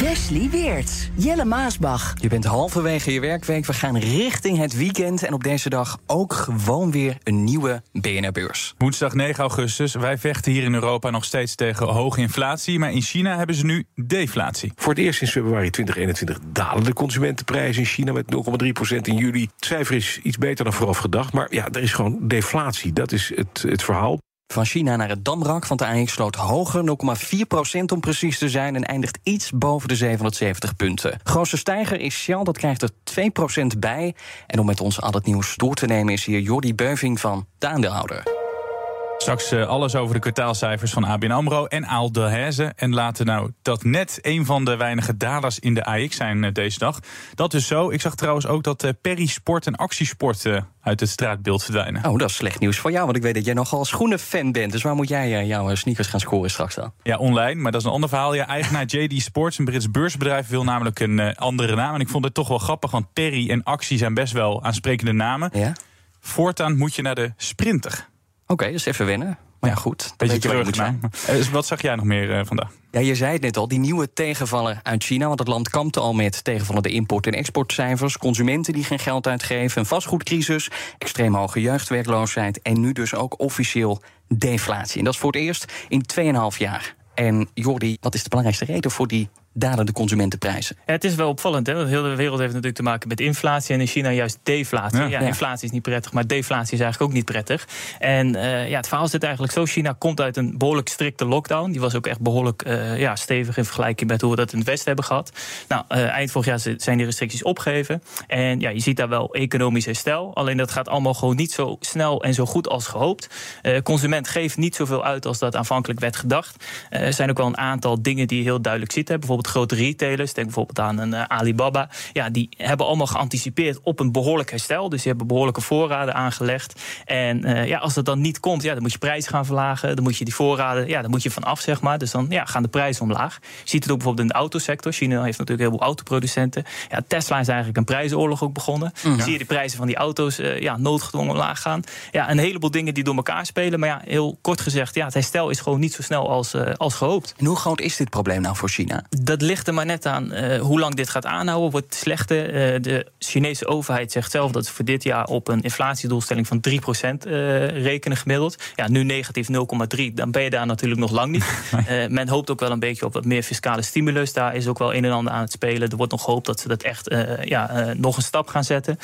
Wesley Weerts, Jelle Maasbach. Je bent halverwege je werkweek. We gaan richting het weekend. En op deze dag ook gewoon weer een nieuwe BNR-beurs. Woensdag 9 augustus. Wij vechten hier in Europa nog steeds tegen hoge inflatie. Maar in China hebben ze nu deflatie. Voor het eerst sinds februari 2021 dalen de consumentenprijzen in China met 0,3% in juli. Het cijfer is iets beter dan vooraf gedacht. Maar ja, er is gewoon deflatie. Dat is het, het verhaal. Van China naar het Damrak, want de AX sloot hoger, 0,4% om precies te zijn... en eindigt iets boven de 770 punten. Grootste stijger is Shell, dat krijgt er 2% bij. En om met ons al het nieuws door te nemen is hier Jordi Beuving van de aandeelhouder. Straks uh, alles over de kwartaalcijfers van ABN AMRO en Aal Delhaize. En laten nou dat net een van de weinige dalers in de AX zijn uh, deze dag. Dat is zo. Ik zag trouwens ook dat uh, Perisport en Actiesport uit het straatbeeld verdwijnen. Oh, dat is slecht nieuws voor jou. Want ik weet dat jij nogal schoenenfan bent. Dus waar moet jij jouw sneakers gaan scoren straks dan? Ja, online. Maar dat is een ander verhaal. Ja, eigenaar JD Sports, een Brits beursbedrijf, wil namelijk een andere naam. En ik vond het toch wel grappig, want Perry en Actie zijn best wel aansprekende namen. Ja? Voortaan moet je naar de Sprinter. Oké, okay, dus even wennen. Maar ja, goed. Beetje weet je terug zijn. Uh, wat zag jij nog meer uh, vandaag? Ja, je zei het net al, die nieuwe tegenvallen uit China. Want het land kampte al met tegenvallende import- en exportcijfers. Consumenten die geen geld uitgeven. Een vastgoedcrisis. Extreem hoge jeugdwerkloosheid. En nu dus ook officieel deflatie. En dat is voor het eerst in 2,5 jaar. En Jordi, wat is de belangrijkste reden voor die dalen de consumentenprijzen. Ja, het is wel opvallend. Hè? Want heel de wereld heeft natuurlijk te maken met inflatie. En in China juist deflatie. Ja. inflatie is niet prettig, maar deflatie is eigenlijk ook niet prettig. En uh, ja, het verhaal zit eigenlijk zo. China komt uit een behoorlijk strikte lockdown. Die was ook echt behoorlijk uh, ja, stevig in vergelijking met hoe we dat in het Westen hebben gehad. Nou, uh, eind vorig jaar zijn die restricties opgegeven. En ja, je ziet daar wel economisch herstel. Alleen dat gaat allemaal gewoon niet zo snel en zo goed als gehoopt. consument geeft niet zoveel uit als dat aanvankelijk werd gedacht. er zijn ook wel een aantal dingen die je heel duidelijk ziet. Hè. Bijvoorbeeld grote retailers, denk bijvoorbeeld aan een uh, Alibaba, ja, die hebben allemaal geanticipeerd op een behoorlijk herstel. Dus die hebben behoorlijke voorraden aangelegd. En uh, ja, als dat dan niet komt, ja, dan moet je prijzen gaan verlagen. Dan moet je die voorraden, ja, dan moet je vanaf, zeg maar. Dus dan ja, gaan de prijzen omlaag. Je ziet het ook bijvoorbeeld in de autosector. China heeft natuurlijk heel veel autoproducenten. Ja, Tesla is eigenlijk een prijzenoorlog ook begonnen. Mm. Zie je de prijzen van die auto's uh, ja, noodgedwongen omlaag gaan. Ja, een heleboel dingen die door elkaar spelen. Maar ja, heel kort gezegd, ja, het herstel is gewoon niet zo snel als, als gehoopt. En hoe groot is dit probleem nou voor China? Dat ligt er maar net aan uh, hoe lang dit gaat aanhouden. Wordt slechter. Uh, de Chinese overheid zegt zelf dat ze voor dit jaar op een inflatiedoelstelling van 3% uh, rekenen gemiddeld. Ja, nu negatief 0,3. Dan ben je daar natuurlijk nog lang niet. Men hoopt ook wel een beetje op wat meer fiscale stimulus. Daar is ook wel een en ander aan het spelen. Er wordt nog gehoopt dat ze dat echt ja, nog een stap gaan zetten.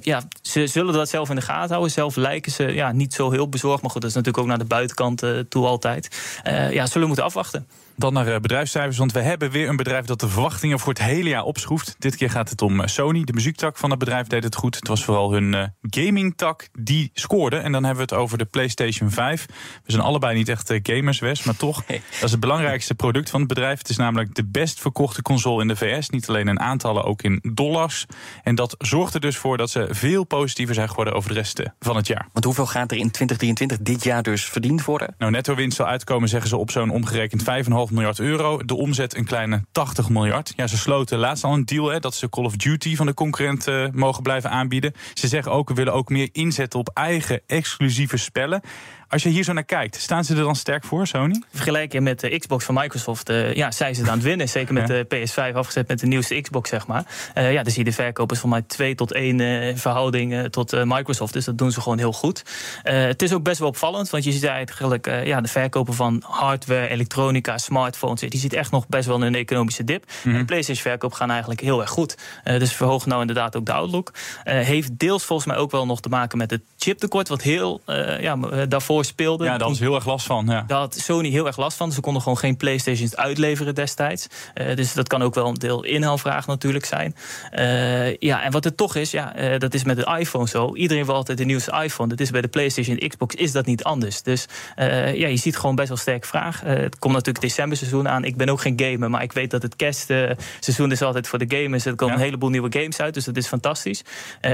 ja, ze zullen dat zelf in de gaten houden. Zelf lijken ze ja, niet zo heel bezorgd. Maar goed, dat is natuurlijk ook naar de buitenkant toe altijd. ja, zullen we moeten afwachten. Dan naar bedrijfscijfers, want we hebben weer een bedrijf dat de verwachtingen voor het hele jaar opschroeft. Dit keer gaat het om eh, Sony. De muziektak van het bedrijf deed het goed. Het was vooral hun uh, gamingtak die scoorde. En dan hebben we het over de PlayStation 5. We zijn allebei niet echt gamers, Wes, maar toch. Dat is het belangrijkste product van het bedrijf. Het is namelijk de best verkochte console in de VS. Niet alleen in aantallen, ook in dollars. En dat zorgt er dus voor dat ze veel positiever zijn geworden over de rest van het jaar. Want hoeveel gaat er in 2023 dit jaar dus verdiend worden? Nou, netto winst zal uitkomen, zeggen ze, op zo'n omgerekend 5,5 miljard euro. De omzet een kleine 80 miljard. Ja, ze sloten laatst al een deal hè, dat ze Call of Duty van de concurrent uh, mogen blijven aanbieden. Ze zeggen ook, we willen ook meer inzetten op eigen exclusieve spellen. Als je hier zo naar kijkt, staan ze er dan sterk voor, Sony? Vergelijken met de Xbox van Microsoft, uh, ja, zijn ze aan het winnen. Zeker met de PS5 afgezet met de nieuwste Xbox, zeg maar. Uh, ja, dan zie je de verkopers van mij 2 tot 1 uh, verhouding tot Microsoft. Dus dat doen ze gewoon heel goed. het is ook best wel opvallend, want je ziet eigenlijk ja, de verkopen van hardware, elektronica, smartphones. Die ziet echt nog best wel een economische dip. Mhm. En de PlayStation-verkoop gaan eigenlijk heel erg goed. Dus verhogen nou inderdaad ook de outlook. Heeft deels volgens mij ook wel nog te maken met het chiptekort, wat heel ja, daarvoor speelde. Ja, daar was heel erg last van. Ja. Daar had Sony heel erg last van. Ze konden gewoon geen PlayStations uitleveren destijds. dus dat kan ook wel een deel inhaalvraag natuurlijk zijn. ja, en wat het toch is, ja, dat is met de iPhone zo. Iedereen wil altijd de nieuwste iPhone. Dat is bij de PlayStation en Xbox is dat niet anders. Dus ja, je ziet gewoon best wel sterk vraag. het komt natuurlijk december seizoen aan. Ik ben ook geen gamer, maar ik weet dat het kerstseizoen is altijd voor de gamers. Er komen ja. een heleboel nieuwe games uit, dus dat is fantastisch.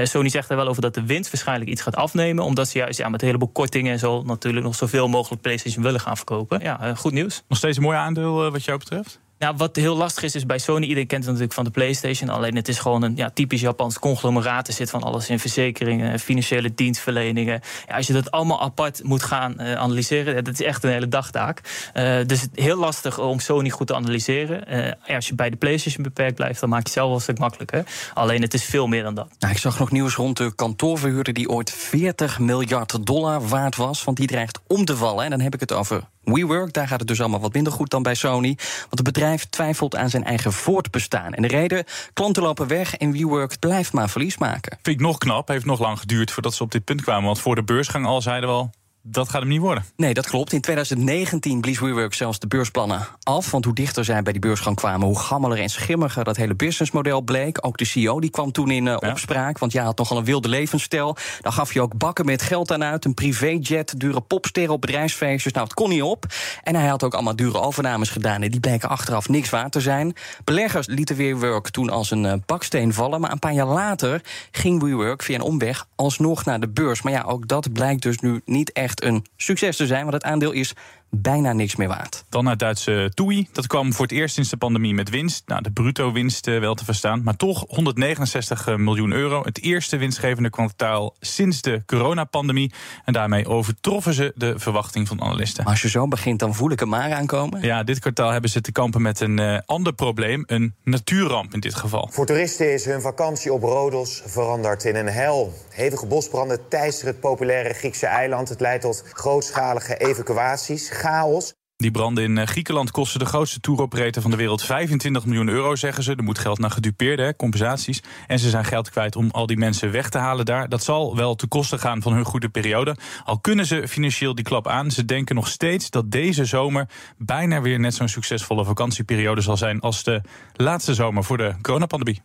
Sony zegt er wel over dat de winst waarschijnlijk iets gaat afnemen, omdat ze juist ja, met een heleboel kortingen en zo natuurlijk nog zoveel mogelijk PlayStation willen gaan verkopen. Ja, uh, goed nieuws. Nog steeds een mooi aandeel uh, wat jou betreft? Nou, wat heel lastig is, is bij Sony, iedereen kent het natuurlijk van de PlayStation. Alleen het is gewoon een ja, typisch Japans conglomeraat. Er zit van alles in verzekeringen, financiële dienstverleningen. Ja, als je dat allemaal apart moet gaan uh, analyseren, dat is echt een hele dagtaak. Uh, dus heel lastig om Sony goed te analyseren. Ja, als je bij de PlayStation beperkt blijft, dan maak je het zelf wel een stuk makkelijker. Alleen het is veel meer dan dat. Nou, ik zag nog nieuws rond de kantoorverhuurder die ooit 40 miljard dollar waard was. Want die dreigt om te vallen. En dan heb ik het over WeWork, daar gaat het dus allemaal wat minder goed dan bij Sony. Want het bedrijf twijfelt aan zijn eigen voortbestaan. En de reden, klanten lopen weg en WeWork blijft maar verlies maken. Vind ik nog knap, heeft nog lang geduurd voordat ze op dit punt kwamen. Want voor de beursgang al zeiden we al, dat gaat hem niet worden. Nee, dat klopt. In 2019 blies WeWork zelfs de beursplannen af. Want hoe dichter zij bij die beursgang kwamen, hoe gammeler en schimmiger dat hele businessmodel bleek. Ook de CEO die kwam toen in uh, ja. opspraak. Want ja, had nogal een wilde levensstijl. Dan gaf je ook bakken met geld aan uit. Een privéjet, dure popsterren op bedrijfsfeestjes. Nou, het kon niet op. En hij had ook allemaal dure overnames gedaan. En die bleken achteraf niks waard te zijn. Beleggers lieten WeWork toen als een uh, baksteen vallen. Maar een paar jaar later ging WeWork via een omweg alsnog naar de beurs. Maar ja, ook dat blijkt dus nu niet echt een succes te zijn, want het aandeel is bijna niks meer waard. Dan naar het Duitse TUI. Dat kwam voor het eerst sinds de pandemie met winst. Nou, de bruto winst uh, wel te verstaan, maar toch 169 miljoen euro. Het eerste winstgevende kwartaal sinds de coronapandemie. En daarmee overtroffen ze de verwachting van analisten. Maar als je zo begint, dan voel ik hem maar aankomen. Ja, dit kwartaal hebben ze te kampen met een uh, ander probleem. Een natuurramp in dit geval. Voor toeristen is hun vakantie op Rodos veranderd in een hel. Hevige bosbranden teisteren het populaire Griekse eiland. Het leidt tot grootschalige evacuaties chaos. Die branden in Griekenland kosten de grootste touroperator van de wereld 25 miljoen euro, zeggen ze. Er moet geld naar gedupeerden, compensaties. En ze zijn geld kwijt om al die mensen weg te halen daar. Dat zal wel te kosten gaan van hun goede periode. Al kunnen ze financieel die klap aan. Ze denken nog steeds dat deze zomer bijna weer net zo'n succesvolle vakantieperiode zal zijn als de laatste zomer voor de coronapandemie.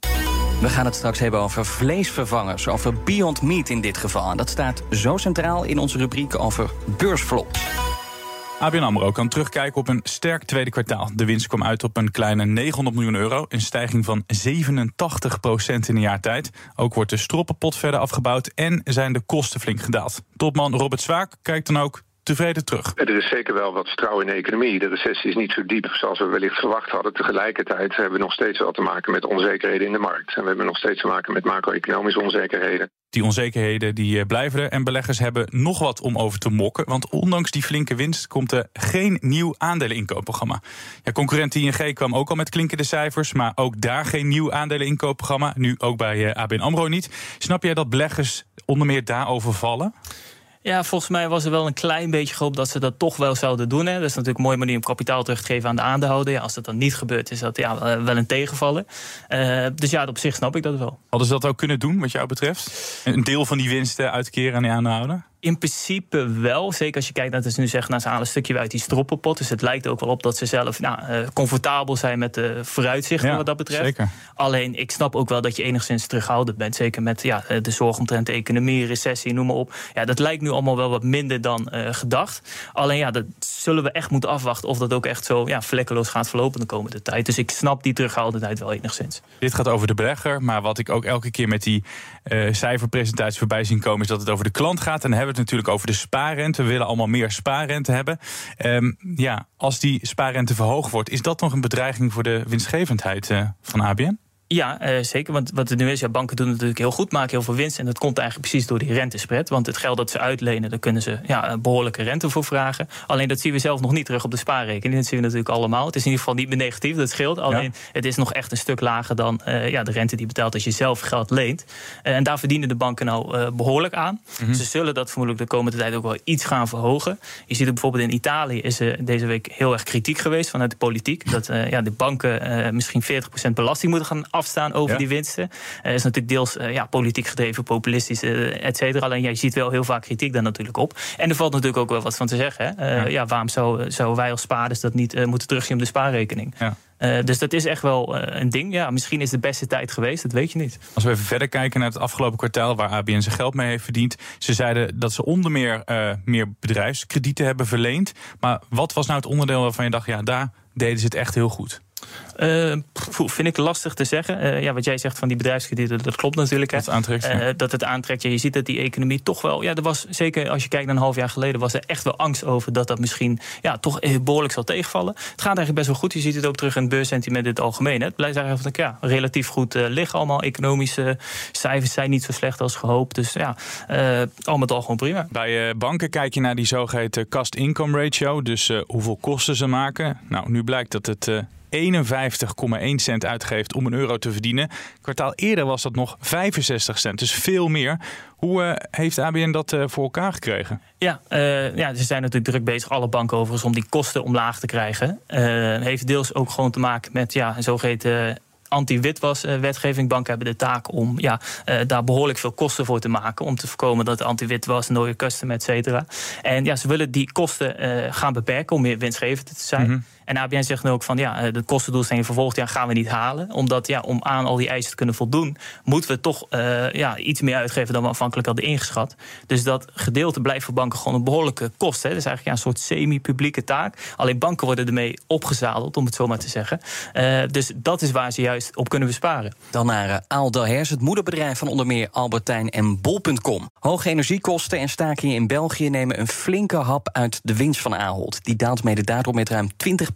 We gaan het straks hebben over vleesvervangers, over Beyond Meat in dit geval. En dat staat zo centraal in onze rubriek over beursvlogs. ABN AMRO kan terugkijken op een sterk tweede kwartaal. De winst kwam uit op een kleine 900 miljoen euro. Een stijging van 87 procent in een jaar tijd. Ook wordt de stroppenpot verder afgebouwd en zijn de kosten flink gedaald. Topman Robert Zwaak kijkt dan ook tevreden terug. Er is zeker wel wat vertrouwen in de economie. De recessie is niet zo diep zoals we wellicht verwacht hadden. Tegelijkertijd hebben we nog steeds wel te maken met onzekerheden in de markt. En we hebben nog steeds te maken met macro-economische onzekerheden. Die onzekerheden die blijven er en beleggers hebben nog wat om over te mokken. Want ondanks die flinke winst komt er geen nieuw aandeleninkoopprogramma. Ja, concurrent ING kwam ook al met klinkende cijfers, maar ook daar geen nieuw aandeleninkoopprogramma. Nu ook bij ABN AMRO niet. Snap jij dat beleggers onder meer daarover vallen? Ja, volgens mij was er wel een klein beetje gehoopt dat ze dat toch wel zouden doen. Hè. Dat is natuurlijk een mooie manier om kapitaal terug te geven aan de aandeelhouder. Als dat dan niet gebeurt, is dat ja, wel een tegenvallen. Uh, dus ja, op zich snap ik dat wel. Hadden ze dat ook kunnen doen, wat jou betreft? Een deel van die winsten uitkeren aan de aandeelhouder? In principe wel. Zeker als je kijkt naar het is nu zeggen, nou, ze halen een stukje uit die stroppenpot. Dus het lijkt ook wel op dat ze zelf nou, uh, comfortabel zijn met de vooruitzichten ja, wat dat betreft. Zeker. Alleen ik snap ook wel dat je enigszins terughoudend bent. Zeker met ja, de zorg omtrent de economie, recessie, noem maar op. Ja, dat lijkt nu allemaal wel wat minder dan uh, gedacht. Alleen ja, dat zullen we echt moeten afwachten of dat ook echt zo ja, vlekkeloos gaat verlopen de komende tijd. Dus ik snap die terughoudendheid wel enigszins. Dit gaat over de belegger, maar wat ik ook elke keer met die uh, cijferpresentaties voorbij zien komen, is dat het over de klant gaat. En hebben we natuurlijk over de spaarrente. We willen allemaal meer spaarrente hebben. Um, ja, als die spaarrente verhoogd wordt, is dat nog een bedreiging voor de winstgevendheid uh, van ABN? Ja, uh, zeker. Want wat het nu is, ja, banken doen het natuurlijk heel goed, maken heel veel winst. En dat komt eigenlijk precies door die rentespread. Want het geld dat ze uitlenen, daar kunnen ze ja, een behoorlijke rente voor vragen. Alleen dat zien we zelf nog niet terug op de spaarrekening. Dat zien we natuurlijk allemaal. Het is in ieder geval niet meer negatief, dat scheelt. Alleen het is nog echt een stuk lager dan uh, ja, de rente die betaalt als je zelf geld leent. Uh, en daar verdienen de banken nou behoorlijk aan. Mhm. Ze zullen dat vermoedelijk de komende tijd ook wel iets gaan verhogen. Je ziet het bijvoorbeeld in Italië is er deze week heel erg kritiek geweest vanuit de politiek. Dat ja, de banken misschien 40% belasting moeten gaan afstaan over die winsten. Uh, is natuurlijk deels uh, ja, politiek gedreven, populistisch, uh, et cetera. Alleen jij ziet wel heel vaak kritiek daar natuurlijk op. En er valt natuurlijk ook wel wat van te zeggen. Hè? Ja. ja. waarom zouden zou wij als spaarders dat niet moeten terugzien op de spaarrekening? Ja. Uh, dus dat is echt wel uh, een ding. Ja, misschien is de beste tijd geweest, dat weet je niet. Als we even verder kijken naar het afgelopen kwartaal... waar ABN zijn geld mee heeft verdiend. Ze zeiden dat ze onder meer, uh, meer bedrijfskredieten hebben verleend. Maar wat was nou het onderdeel waarvan je dacht... ja, daar deden ze het echt heel goed? Uh, vind ik lastig te zeggen. Uh, ja, wat jij zegt van die bedrijfskredieten, dat klopt natuurlijk. Hè. Dat aantrekt. Uh, dat het aantrekt. Ja, je ziet dat die economie toch wel. Ja, er was zeker als je kijkt naar een half jaar geleden, was er echt wel angst over dat dat misschien ja, toch behoorlijk zal tegenvallen. Het gaat eigenlijk best wel goed. Je ziet het ook terug in het beursentiment in het algemeen. Hè. Het blijft eigenlijk ja, relatief goed liggen. Allemaal economische cijfers zijn niet zo slecht als gehoopt. Dus ja, al met al gewoon prima. Bij banken kijk je naar die zogeheten cost-income ratio. Dus hoeveel kosten ze maken. Nou, nu blijkt dat het 51,1 cent uitgeeft om een euro te verdienen. Kwartaal eerder was dat nog 65 cent, dus veel meer. Hoe uh, heeft ABN dat uh, voor elkaar gekregen? Ja, uh, ja, ze zijn natuurlijk druk bezig, alle banken overigens, om die kosten omlaag te krijgen. heeft deels ook gewoon te maken met ja, zogeheten anti-witwas-wetgeving. Banken hebben de taak om ja, uh, daar behoorlijk veel kosten voor te maken. Om te voorkomen dat anti-witwas, nooie customer, et cetera. En ja, ze willen die kosten uh, gaan beperken om meer winstgevend te zijn. Mm -hmm. En ABN zegt nu ook van ja, de kostendoelstelling jaar gaan we niet halen. Omdat ja, om aan al die eisen te kunnen voldoen, moeten we toch uh, ja, iets meer uitgeven dan we afhankelijk hadden ingeschat. Dus dat gedeelte blijft voor banken gewoon een behoorlijke kost. Hè. Dat is eigenlijk ja, een soort semi-publieke taak. Alleen banken worden ermee opgezadeld, om het zo maar te zeggen. Uh, dus dat is waar ze juist op kunnen besparen. Dan naar Aal het moederbedrijf van onder meer Albertijn en Bol.com. Hoge energiekosten en stakingen in België nemen een flinke hap uit de winst van Ahold. Die daalt mede daardoor met ruim 20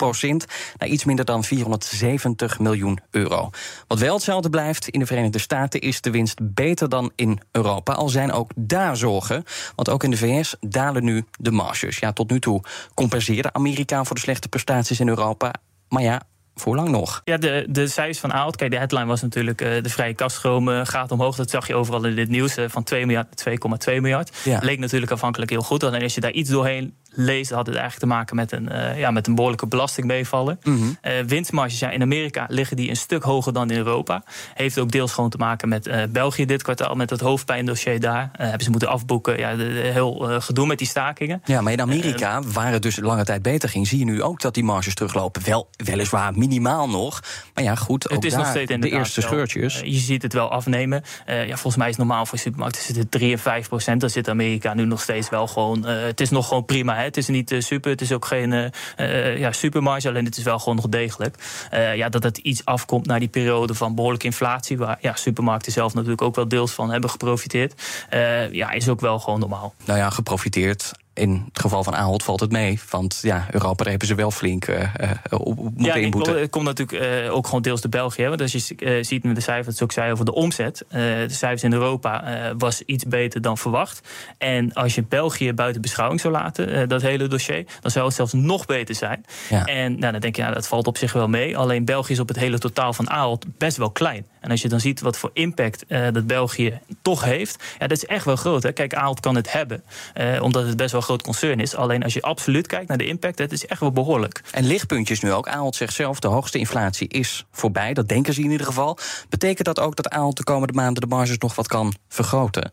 naar iets minder dan 470 miljoen euro. Wat wel hetzelfde blijft in de Verenigde Staten is de winst beter dan in Europa. Al zijn ook daar zorgen, want ook in de VS dalen nu de marges. Ja, tot nu toe compenseerde Amerika voor de slechte prestaties in Europa. Maar ja, voor lang nog? Ja, de, de cijfers van Aalt. Kijk, de headline was natuurlijk uh, de vrije kaststroom uh, gaat omhoog. Dat zag je overal in dit nieuws. Uh, van 2 miljard naar 2,2 miljard. Ja. Leek natuurlijk afhankelijk heel goed. Alleen als je daar iets doorheen leest, had het eigenlijk te maken met een, uh, ja, met een behoorlijke belasting meevallen. Mm -hmm. uh, winstmarges ja, in Amerika liggen die een stuk hoger dan in Europa. Heeft ook deels gewoon te maken met uh, België dit kwartaal, met het hoofdpijndossier daar. hebben ze moeten afboeken. Ja, de, de, heel gedoe met die stakingen. Ja, maar in Amerika, waar het dus lange tijd beter ging, zie je nu ook dat die marges teruglopen. Wel, weliswaar minimaal nog. Maar ja, goed, ook het is daar, nog steeds de eerste scheurtjes. je ziet het wel afnemen. ja, volgens mij is het normaal voor supermarkten zit het 3 en 5 procent. Dan zit Amerika nu nog steeds wel gewoon. het is nog gewoon prima. Het is niet super het is ook geen uh, ja, supermarge, alleen het is wel gewoon nog degelijk. Ja, dat het iets afkomt naar die periode van behoorlijke inflatie, waar ja, supermarkten zelf natuurlijk ook wel deels van hebben geprofiteerd. ja, is ook wel gewoon normaal. Nou ja, geprofiteerd in het geval van Ahold valt het mee. Want ja, Europa hebben ze wel flink uh, op moeten ja, inboeten. Het komt natuurlijk uh, ook gewoon deels de België. Want als je uh, ziet met de cijfers, dat ze ook zei over de omzet. de cijfers in Europa was iets beter dan verwacht. En als je België buiten beschouwing zou laten, dat hele dossier... dan zou het zelfs nog beter zijn. Ja. En nou, dan denk je, nou, dat valt op zich wel mee. Alleen België is op het hele totaal van Ahold best wel klein. En als je dan ziet wat voor impact dat België toch heeft... ja, dat is echt wel groot. Hè? Kijk, Ahold kan het hebben, omdat het best wel groot concern is. Alleen als je absoluut kijkt naar de impact, het is echt wel behoorlijk. En lichtpuntjes nu ook. Ahold zegt zelf, de hoogste inflatie is voorbij. Dat denken ze in ieder geval. Betekent dat ook dat Ahold de komende maanden de marges nog wat kan vergroten?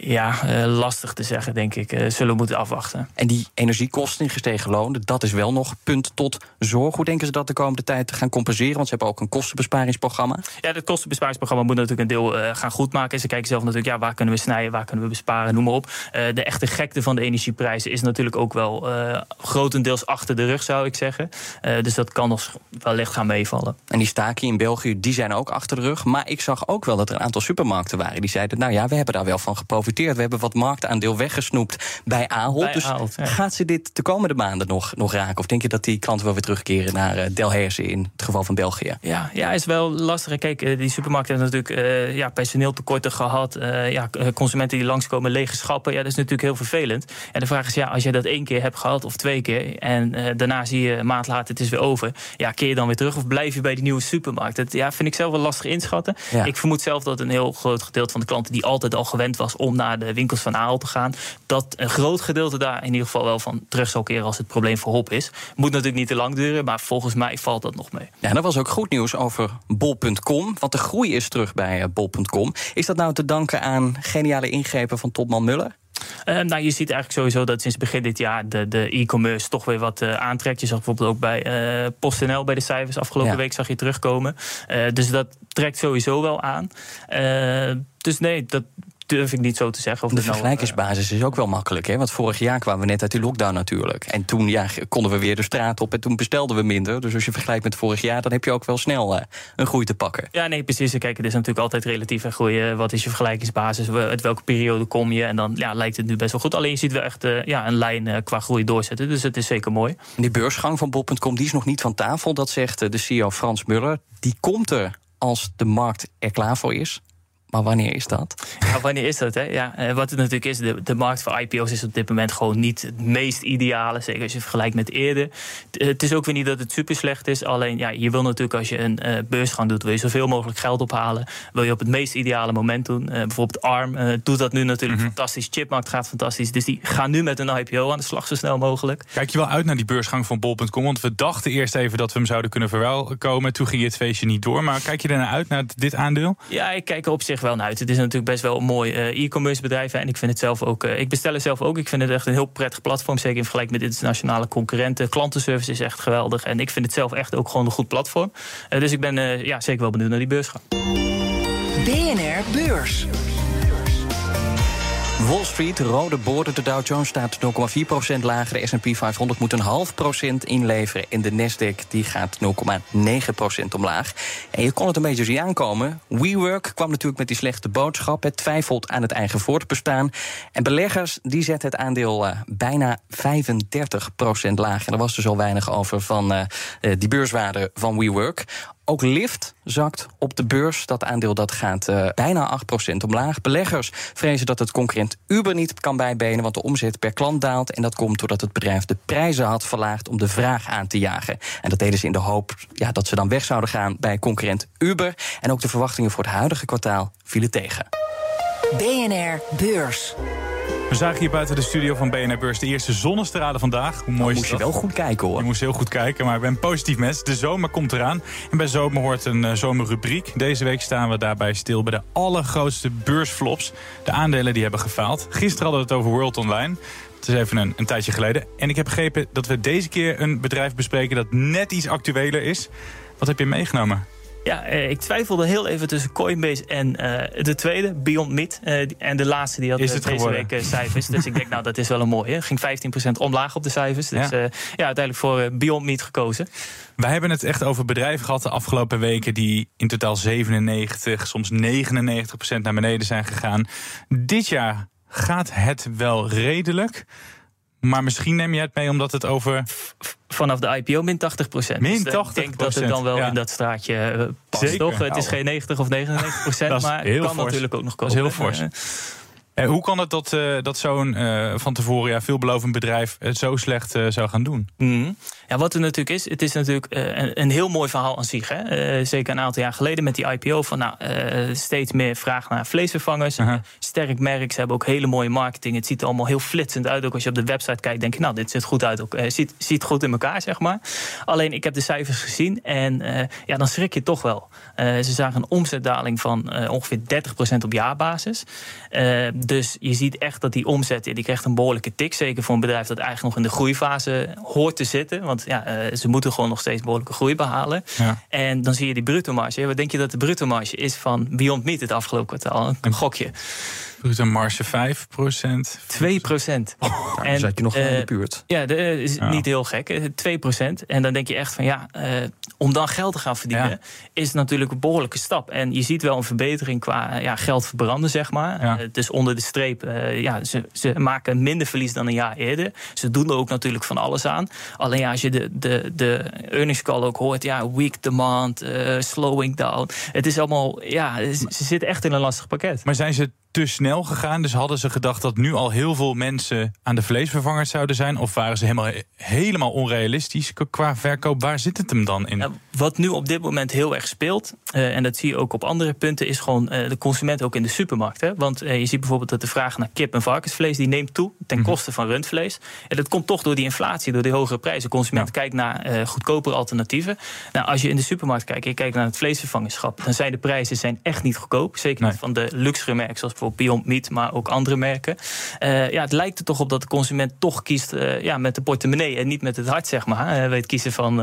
Ja, uh, lastig te zeggen, denk ik. Uh, zullen we moeten afwachten. En die energiekosten in gestegen lonen, dat is wel nog punt tot zorg. Hoe denken ze dat de komende tijd te gaan compenseren? Want ze hebben ook een kostenbesparingsprogramma. Ja, het kostenbesparingsprogramma moet natuurlijk een deel uh, gaan goedmaken. Ze kijken zelf natuurlijk, ja, waar kunnen we snijden, waar kunnen we besparen, noem maar op. de echte gekte van de energieprijzen is natuurlijk ook wel grotendeels achter de rug, zou ik zeggen. dus dat kan nog wellicht gaan meevallen. En die staken in België, die zijn ook achter de rug. Maar ik zag ook wel dat er een aantal supermarkten waren die zeiden, nou ja, we hebben daar wel van geprofiteerd geprofiteerd. We hebben wat marktaandeel weggesnoept bij Ahold. Bij dus Ahold, ja. gaat ze dit de komende maanden nog, nog raken? Of denk je dat die klanten wel weer terugkeren naar eh, Delhaize in het geval van België? Ja, ja, is wel lastig. Kijk, eh, die supermarkten hebben natuurlijk eh, ja, personeeltekorten gehad. eh, ja, consumenten die langskomen, lege schappen. Ja, dat is natuurlijk heel vervelend. En de vraag is, ja, als je dat één keer hebt gehad of twee keer... en daarna zie je een maand later, het is weer over... ja, keer je dan weer terug of blijf je bij die nieuwe supermarkt? Dat ja, vind ik zelf wel lastig inschatten. Ja. Ik vermoed zelf dat een heel groot gedeelte van de klanten... die altijd al gewend was om naar de winkels van Aal te gaan... dat een groot gedeelte daar in ieder geval wel van terug zal keren... als het probleem voorop is. Moet natuurlijk niet te lang duren, maar volgens mij valt dat nog mee. Ja, en er was ook goed nieuws over bol.com. Want de groei is terug bij eh, bol.com. Is dat nou te danken aan geniale ingrepen van topman Muller? Eh, nou, je ziet eigenlijk sowieso dat sinds begin dit jaar de, e-commerce toch weer wat eh, aantrekt. Je zag bijvoorbeeld ook bij eh PostNL bij de cijfers afgelopen Ja. week zag je terugkomen. Dus dat trekt sowieso wel aan. Dus nee, dat durf ik niet zo te zeggen. Of De nou, vergelijkingsbasis is ook wel makkelijk. Hè? Want vorig jaar kwamen we net uit die lockdown natuurlijk. En toen ja, konden we weer de straat op en toen bestelden we minder. Dus als je vergelijkt met vorig jaar, dan heb je ook wel snel eh, een groei te pakken. Ja, nee, precies. Kijk, het is natuurlijk altijd relatief en groeien. Wat is je vergelijkingsbasis? Uit welke periode kom je? En dan ja, lijkt het nu best wel goed. Alleen je ziet wel echt eh, ja, een lijn eh, qua groei doorzetten. Dus het is zeker mooi. En die beursgang van bol.com die is nog niet van tafel. Dat zegt de CEO Frans Muller. Die komt er als de markt er klaar voor is. Maar wanneer is dat? Ja, wanneer is dat? Hè? Ja, eh, wat het natuurlijk is, de, de markt voor IPO's is op dit moment gewoon niet het meest ideale. Zeker als je vergelijkt met eerder. T- eh, Het is ook weer niet dat het super slecht is. Alleen ja, je wil natuurlijk als je een eh, beursgang doet, wil je zoveel mogelijk geld ophalen. Wil je op het meest ideale moment doen. Eh, bijvoorbeeld ARM eh, doet dat nu natuurlijk fantastisch. Chipmarkt gaat fantastisch. Dus die gaan nu met een IPO aan de slag zo snel mogelijk. Kijk je wel uit naar die beursgang van bol.com? Want we dachten eerst even dat we hem zouden kunnen verwelkomen. Toen ging het feestje niet door. Maar kijk je er naar uit, naar dit aandeel? Ja, ik kijk op zich wel naar uit. Het is natuurlijk best wel een mooi eh, e-commerce bedrijf. En ik vind het zelf ook. eh, ik bestel het zelf ook. Ik vind het echt een heel prettig platform. Zeker in vergelijking met internationale concurrenten. Klantenservice is echt geweldig. En ik vind het zelf echt ook gewoon een goed platform. Eh, dus ik ben ja, zeker wel benieuwd naar die beursgang. BNR Beurs. Wall Street, rode borden. De Dow Jones staat 0,4% lager. De S&P 500 moet een half procent inleveren. En de Nasdaq die gaat 0,9% omlaag. En je kon het een beetje zien aankomen. WeWork kwam natuurlijk met die slechte boodschap. Het twijfelt aan het eigen voortbestaan. En beleggers die zetten het aandeel eh, bijna 35% laag. En er was dus al weinig over van eh, eh, die beurswaarde van WeWork. Ook Lyft zakt op de beurs. Dat aandeel dat gaat eh, bijna 8% omlaag. Beleggers vrezen dat het concurrent Uber niet kan bijbenen... want de omzet per klant daalt. En dat komt doordat het bedrijf de prijzen had verlaagd... om de vraag aan te jagen. En dat deden ze in de hoop ja, dat ze dan weg zouden gaan bij concurrent Uber. En ook de verwachtingen voor het huidige kwartaal vielen tegen. BNR Beurs. We zagen hier buiten de studio van BNR Beurs de eerste zonnestralen vandaag. Hoe mooi Dan is moest je wel goed kijken hoor. Je moest heel goed kijken, maar ik ben een positief mens. De zomer komt eraan. En bij zomer hoort een eh, zomerrubriek. Deze week staan we daarbij stil bij de allergrootste beursflops. De aandelen die hebben gefaald. Gisteren hadden we het over World Online. Het is even een, een tijdje geleden. En ik heb begrepen dat we deze keer een bedrijf bespreken dat net iets actueler is. Wat heb je meegenomen? Ja, eh, ik twijfelde heel even tussen Coinbase en eh, de tweede, Beyond Meat. Eh, en de laatste die had Is het deze geworden? week cijfers. dus ik denk, nou, dat is wel een mooie. Ging 15% omlaag op de cijfers. Dus Ja. ja, uiteindelijk voor Beyond Meat gekozen. Wij hebben het echt over bedrijven gehad de afgelopen weken... die in totaal 97, soms 99 procent naar beneden zijn gegaan. Dit jaar gaat het wel redelijk. Maar misschien neem je het mee omdat het over... Vanaf de IPO min 80 procent. Min Dus, eh, ik denk dat het dan wel ja. in dat straatje eh, past, Zeker. toch? Het is Nou. geen 90 of 99 procent, Dat maar het kan fors. natuurlijk ook nog Dat komen. is heel fors. Hoe kan het dat, eh, dat zo'n eh, van tevoren ja, veelbelovend bedrijf het zo slecht eh, zou gaan doen? Mhm. Ja, wat er natuurlijk is, het is natuurlijk een, een heel mooi verhaal aan zich. Hè? Zeker een aantal jaar geleden met die IPO van nou, steeds meer vraag naar vleesvervangers. Sterk merk, ze hebben ook hele mooie marketing. Het ziet er allemaal heel flitsend uit. Ook als je op de website kijkt, denk je, nou, dit ziet goed uit. Ook, ziet, ziet goed in elkaar, zeg maar. Alleen, ik heb de cijfers gezien en ja, dan schrik je toch wel. Ze zagen een omzetdaling van ongeveer 30% op jaarbasis. Dus je ziet echt dat die omzet, die krijgt een behoorlijke tik. Zeker voor een bedrijf dat eigenlijk nog in de groeifase hoort te zitten. Want ja, eh, ze moeten gewoon nog steeds behoorlijke groei behalen. Ja. En dan zie je die bruto marge. Wat denk je dat de bruto marge is van Beyond Meat het afgelopen kwartaal? Een gokje. Bruto marge 5 procent. 2 procent. Oh, dan zat je nog wel in de buurt. Ja, dat is Ja. niet heel gek. 2 procent. En dan denk je echt van ja, eh, om dan geld te gaan verdienen... Ja. is natuurlijk een behoorlijke stap. En je ziet wel een verbetering qua eh, ja, geld verbranden, zeg maar. Ja. Eh, dus onder de streep, eh, ja, ze, ze maken minder verlies dan een jaar eerder. Ze doen er ook natuurlijk van alles aan. Alleen ja, als je de, de, de earnings call ook hoort... ja, weak demand, eh, slowing down. Het is allemaal, ja, ze ze zitten echt in een lastig pakket. Maar zijn ze te snel gegaan? Dus hadden ze gedacht dat nu al heel veel mensen aan de vleesvervangers zouden zijn? Of waren ze helemaal, helemaal onrealistisch qua verkoop? Waar zit het hem dan in? Wat nu op dit moment heel erg speelt, eh, en dat zie je ook op andere punten, is gewoon eh, de consument ook in de supermarkt. Hè? Want eh, je ziet bijvoorbeeld dat de vraag naar kip en varkensvlees die neemt toe ten Mhm. koste van rundvlees. En dat komt toch door die inflatie, door die hogere prijzen. De consument kijkt naar goedkopere alternatieven. Nou, als je in de supermarkt kijkt en je kijkt naar het vleesvervangerschap, dan zijn de prijzen zijn echt niet goedkoop. Zeker niet van de luxere merken, zoals bijvoorbeeld Beyond Meat, maar ook andere merken. Ja, het lijkt er toch op dat de consument toch kiest ja, met de portemonnee en niet met het hart, zeg maar. Weet kiezen van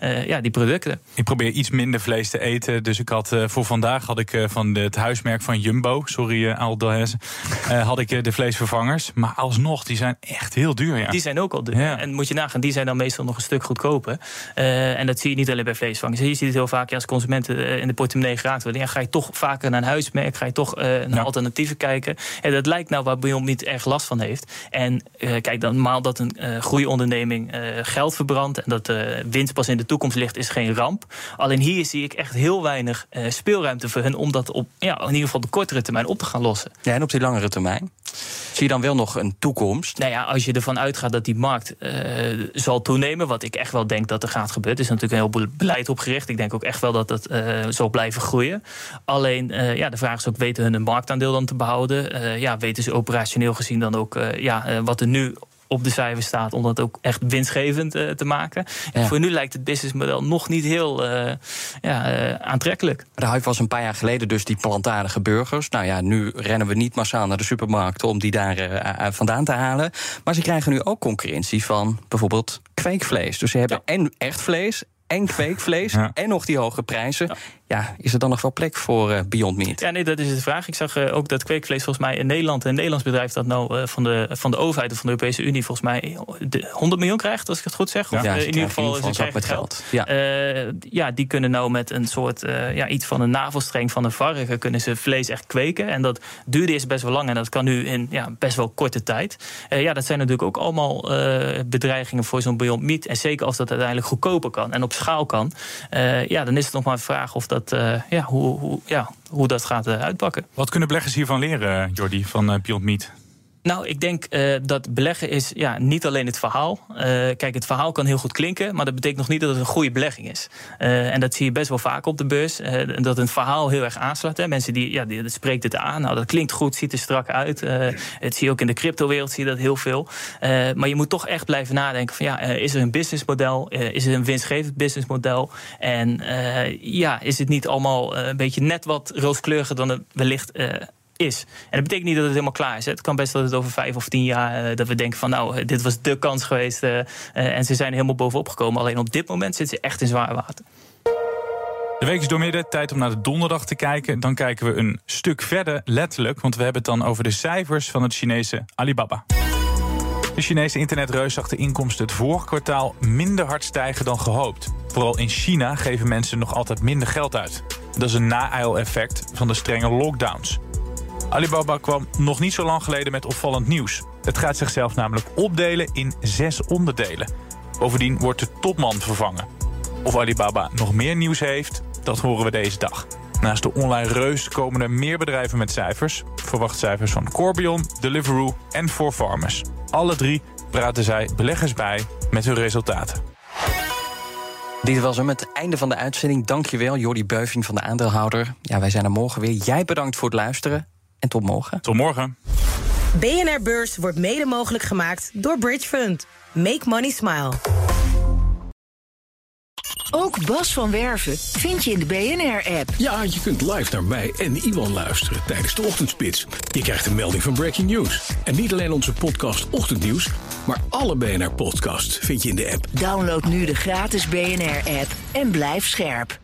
ja, die producten. Ik probeer iets minder vlees te eten. Dus ik had eh, voor vandaag had ik eh, van de- het huismerk van Jumbo, sorry uh, Aldahez, had ik eh, de vleesvervangers. Maar alsnog, die zijn echt heel duur. Ja. Die zijn ook al duur. Ja. En moet je nagaan, die zijn dan meestal nog een stuk goedkoper. Eh, en dat zie je niet alleen bij vleesvangers. Je ziet het heel vaak ja, als consumenten eh, in de portemonnee geraakt worden. Ja, ga je toch vaker naar een huismerk, ga je toch eh, naar Ja. alternatieven kijken. En dat lijkt nou waar Beyond Meat erg last van heeft. En eh, kijk, dan normaal dat een eh groeionderneming eh, geld verbrandt... en dat de winst pas in de toekomst ligt, is geen ramp. Alleen hier zie ik echt heel weinig eh, speelruimte voor hun... om dat op ja, in ieder geval de kortere termijn op te gaan lossen. Ja, en op die langere termijn? Zie je dan wel nog een toekomst? Nou ja, als je ervan uitgaat dat die markt eh, zal toenemen, wat ik echt wel denk dat er gaat gebeuren, is natuurlijk een heel beleid opgericht. Ik denk ook echt wel dat het eh, zal blijven groeien. Alleen, ja, de vraag is ook, weten hun een marktaandeel dan te behouden? Eh, ja, weten ze operationeel gezien dan ook ja, wat er nu op de cijfers staat om dat ook echt winstgevend eh, te maken. En Ja. voor nu lijkt het businessmodel nog niet heel eh, ja, eh, aantrekkelijk. De hype was een paar jaar geleden dus die plantaardige burgers. Nou ja, nu rennen we niet massaal naar de supermarkt om die daar vandaan te halen. Maar ze krijgen nu ook concurrentie van bijvoorbeeld kweekvlees. Dus ze hebben en echt vlees en kweekvlees Ja. en nog die hoge prijzen. Ja. Is er dan nog wel plek voor eh, Beyond Meat? Ja, nee, dat is de vraag. Ik zag eh, ook dat kweekvlees volgens mij in Nederland, een Nederlands bedrijf dat nou eh, van, de, van de overheid of van de Europese Unie volgens mij de 100 miljoen krijgt, als ik het goed zeg. Of Ja, ze in ieder geval, in ieder geval een zak geld. met Eh, ja, die kunnen nou met een soort ja, iets van een navelstreng van een varken kunnen ze vlees echt kweken. En dat duurde eerst best wel lang en dat kan nu in ja, best wel korte tijd. Ja, dat zijn natuurlijk ook allemaal bedreigingen voor zo'n Beyond Meat. En zeker als dat uiteindelijk goedkoper kan en op schaal kan. ja, dan is het nog maar een vraag of dat, eh, ja, hoe, hoe, ja, hoe dat gaat eh, uitpakken. Wat kunnen beleggers hiervan leren, Jordi, van eh, Beyond Meat? Nou, ik denk eh, dat beleggen is ja, niet alleen het verhaal. Eh, kijk, het verhaal kan heel goed klinken, maar dat betekent nog niet dat het een goede belegging is. Eh, en dat zie je best wel vaak op de beurs. dat een verhaal heel erg aanslaat. Hè. Mensen die, ja, die dat spreekt het aan. Nou, dat klinkt goed, ziet er strak uit. Het zie je ook in de cryptowereld, zie je dat heel veel. Maar je moet toch echt blijven nadenken van ja, is er een businessmodel? Is er een winstgevend businessmodel? En ja, is het niet allemaal een beetje net wat rooskleuriger dan het wellicht is. En dat betekent niet dat het helemaal klaar is. Het kan best dat het over vijf of tien jaar eh, dat we denken van nou, dit was de kans geweest. eh, eh, en ze zijn helemaal bovenop gekomen. Alleen op dit moment zitten ze echt in zwaar water. De week is doormidden, tijd om naar de donderdag te kijken. Dan kijken we een stuk verder, letterlijk, want we hebben het dan over de cijfers van het Chinese Alibaba. De Chinese internetreus zag de inkomsten het vorige kwartaal minder hard stijgen dan gehoopt. Vooral in China geven mensen nog altijd minder geld uit. Dat is een na-eil-effect van de strenge lockdowns. Alibaba kwam nog niet zo lang geleden met opvallend nieuws. Het gaat zichzelf namelijk opdelen in zes onderdelen. Bovendien wordt de topman vervangen. Of Alibaba nog meer nieuws heeft, dat horen we deze dag. Naast de online reus komen er meer bedrijven met cijfers. Verwacht cijfers van Corbion, Deliveroo en 4Farmers. Alle drie praten zij beleggers bij met hun resultaten. Dit was hem, het einde van de uitzending. Dankjewel, Jordi Beuving van de aandeelhouder. Ja, wij zijn er morgen weer. Jij bedankt voor het luisteren en tot morgen. Tot morgen. BNR Beurs wordt mede mogelijk gemaakt door Bridge Fund. Make money smile. Ook Bas van Werven vind je in de BNR-app. Ja, je kunt live naar mij en Iwan luisteren tijdens de ochtendspits. Je krijgt een melding van Breaking News. En niet alleen onze podcast Ochtendnieuws, maar alle BNR-podcasts vind je in de app. Download nu de gratis BNR-app en blijf scherp.